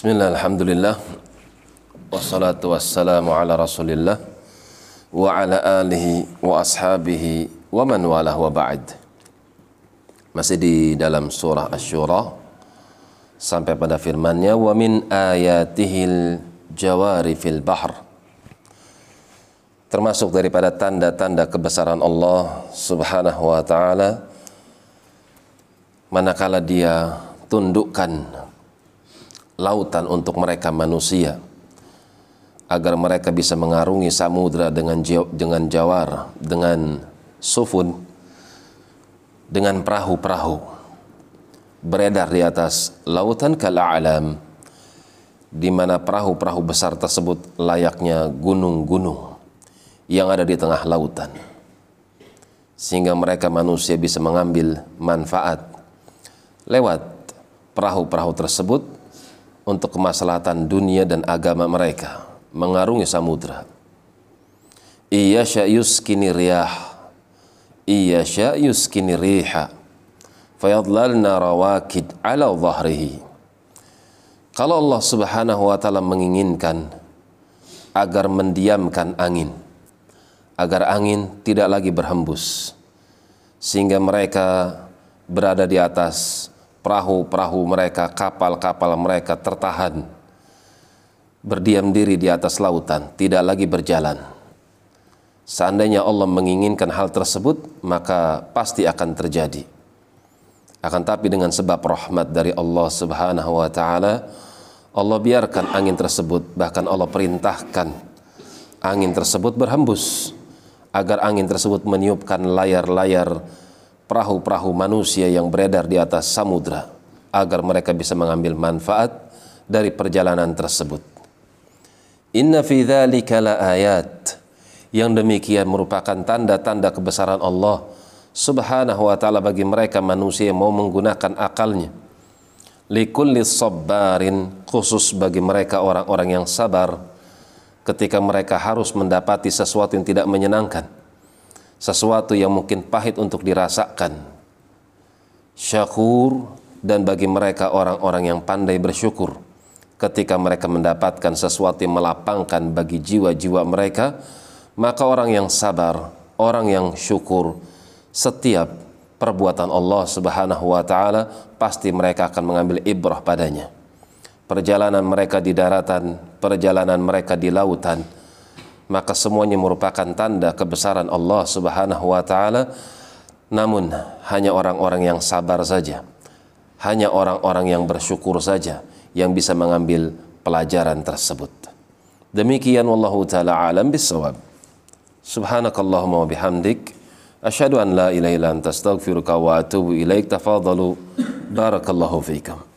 Bismillah, alhamdulillah. Wassalatu wassalamu ala rasulillah Wa ala alihi wa ashabihi Wa man walah wa ba'd. Masih di dalam surah Ash-Shura Sampai pada firmannya Wa min ayatihil jawari fil bahr. Termasuk daripada tanda-tanda kebesaran Allah subhanahu wa ta'ala Manakala dia tundukkan lautan untuk mereka manusia agar mereka bisa mengarungi samudra dengan dengan jawar dengan sufun dengan perahu-perahu beredar di atas lautan kal'alam di mana perahu-perahu besar tersebut layaknya gunung-gunung yang ada di tengah lautan. Sehingga mereka manusia bisa mengambil manfaat lewat perahu-perahu tersebut untuk kemaslahatan dunia dan agama mereka mengarungi samudra. Iya yuskini riyah. Iya yuskini riha. Fayadlalna rawakid ala zahrihi Kalau Allah subhanahu wa ta'ala menginginkan agar mendiamkan angin agar angin tidak lagi berhembus sehingga mereka berada di atas perahu-perahu mereka, kapal-kapal mereka tertahan berdiam diri di atas lautan, tidak lagi berjalan. Seandainya Allah menginginkan hal tersebut, maka pasti akan terjadi. Akan tapi dengan sebab rahmat dari Allah Subhanahu wa taala, Allah biarkan angin tersebut, bahkan Allah perintahkan angin tersebut berhembus agar angin tersebut meniupkan layar-layar perahu-perahu manusia yang beredar di atas samudra agar mereka bisa mengambil manfaat dari perjalanan tersebut. Inna fi dzalika ayat. Yang demikian merupakan tanda-tanda kebesaran Allah Subhanahu wa taala bagi mereka manusia yang mau menggunakan akalnya. Likulli sabbarin khusus bagi mereka orang-orang yang sabar ketika mereka harus mendapati sesuatu yang tidak menyenangkan sesuatu yang mungkin pahit untuk dirasakan. Syakur dan bagi mereka orang-orang yang pandai bersyukur ketika mereka mendapatkan sesuatu yang melapangkan bagi jiwa-jiwa mereka, maka orang yang sabar, orang yang syukur setiap perbuatan Allah Subhanahu wa taala pasti mereka akan mengambil ibrah padanya. Perjalanan mereka di daratan, perjalanan mereka di lautan, maka semuanya merupakan tanda kebesaran Allah Subhanahu wa taala. Namun hanya orang-orang yang sabar saja, hanya orang-orang yang bersyukur saja yang bisa mengambil pelajaran tersebut. Demikian wallahu taala alam bisawab. Subhanakallahumma wa bihamdik asyhadu an la ilaha illa anta astaghfiruka wa atubu ilaik. Tafadhalu barakallahu fiikum.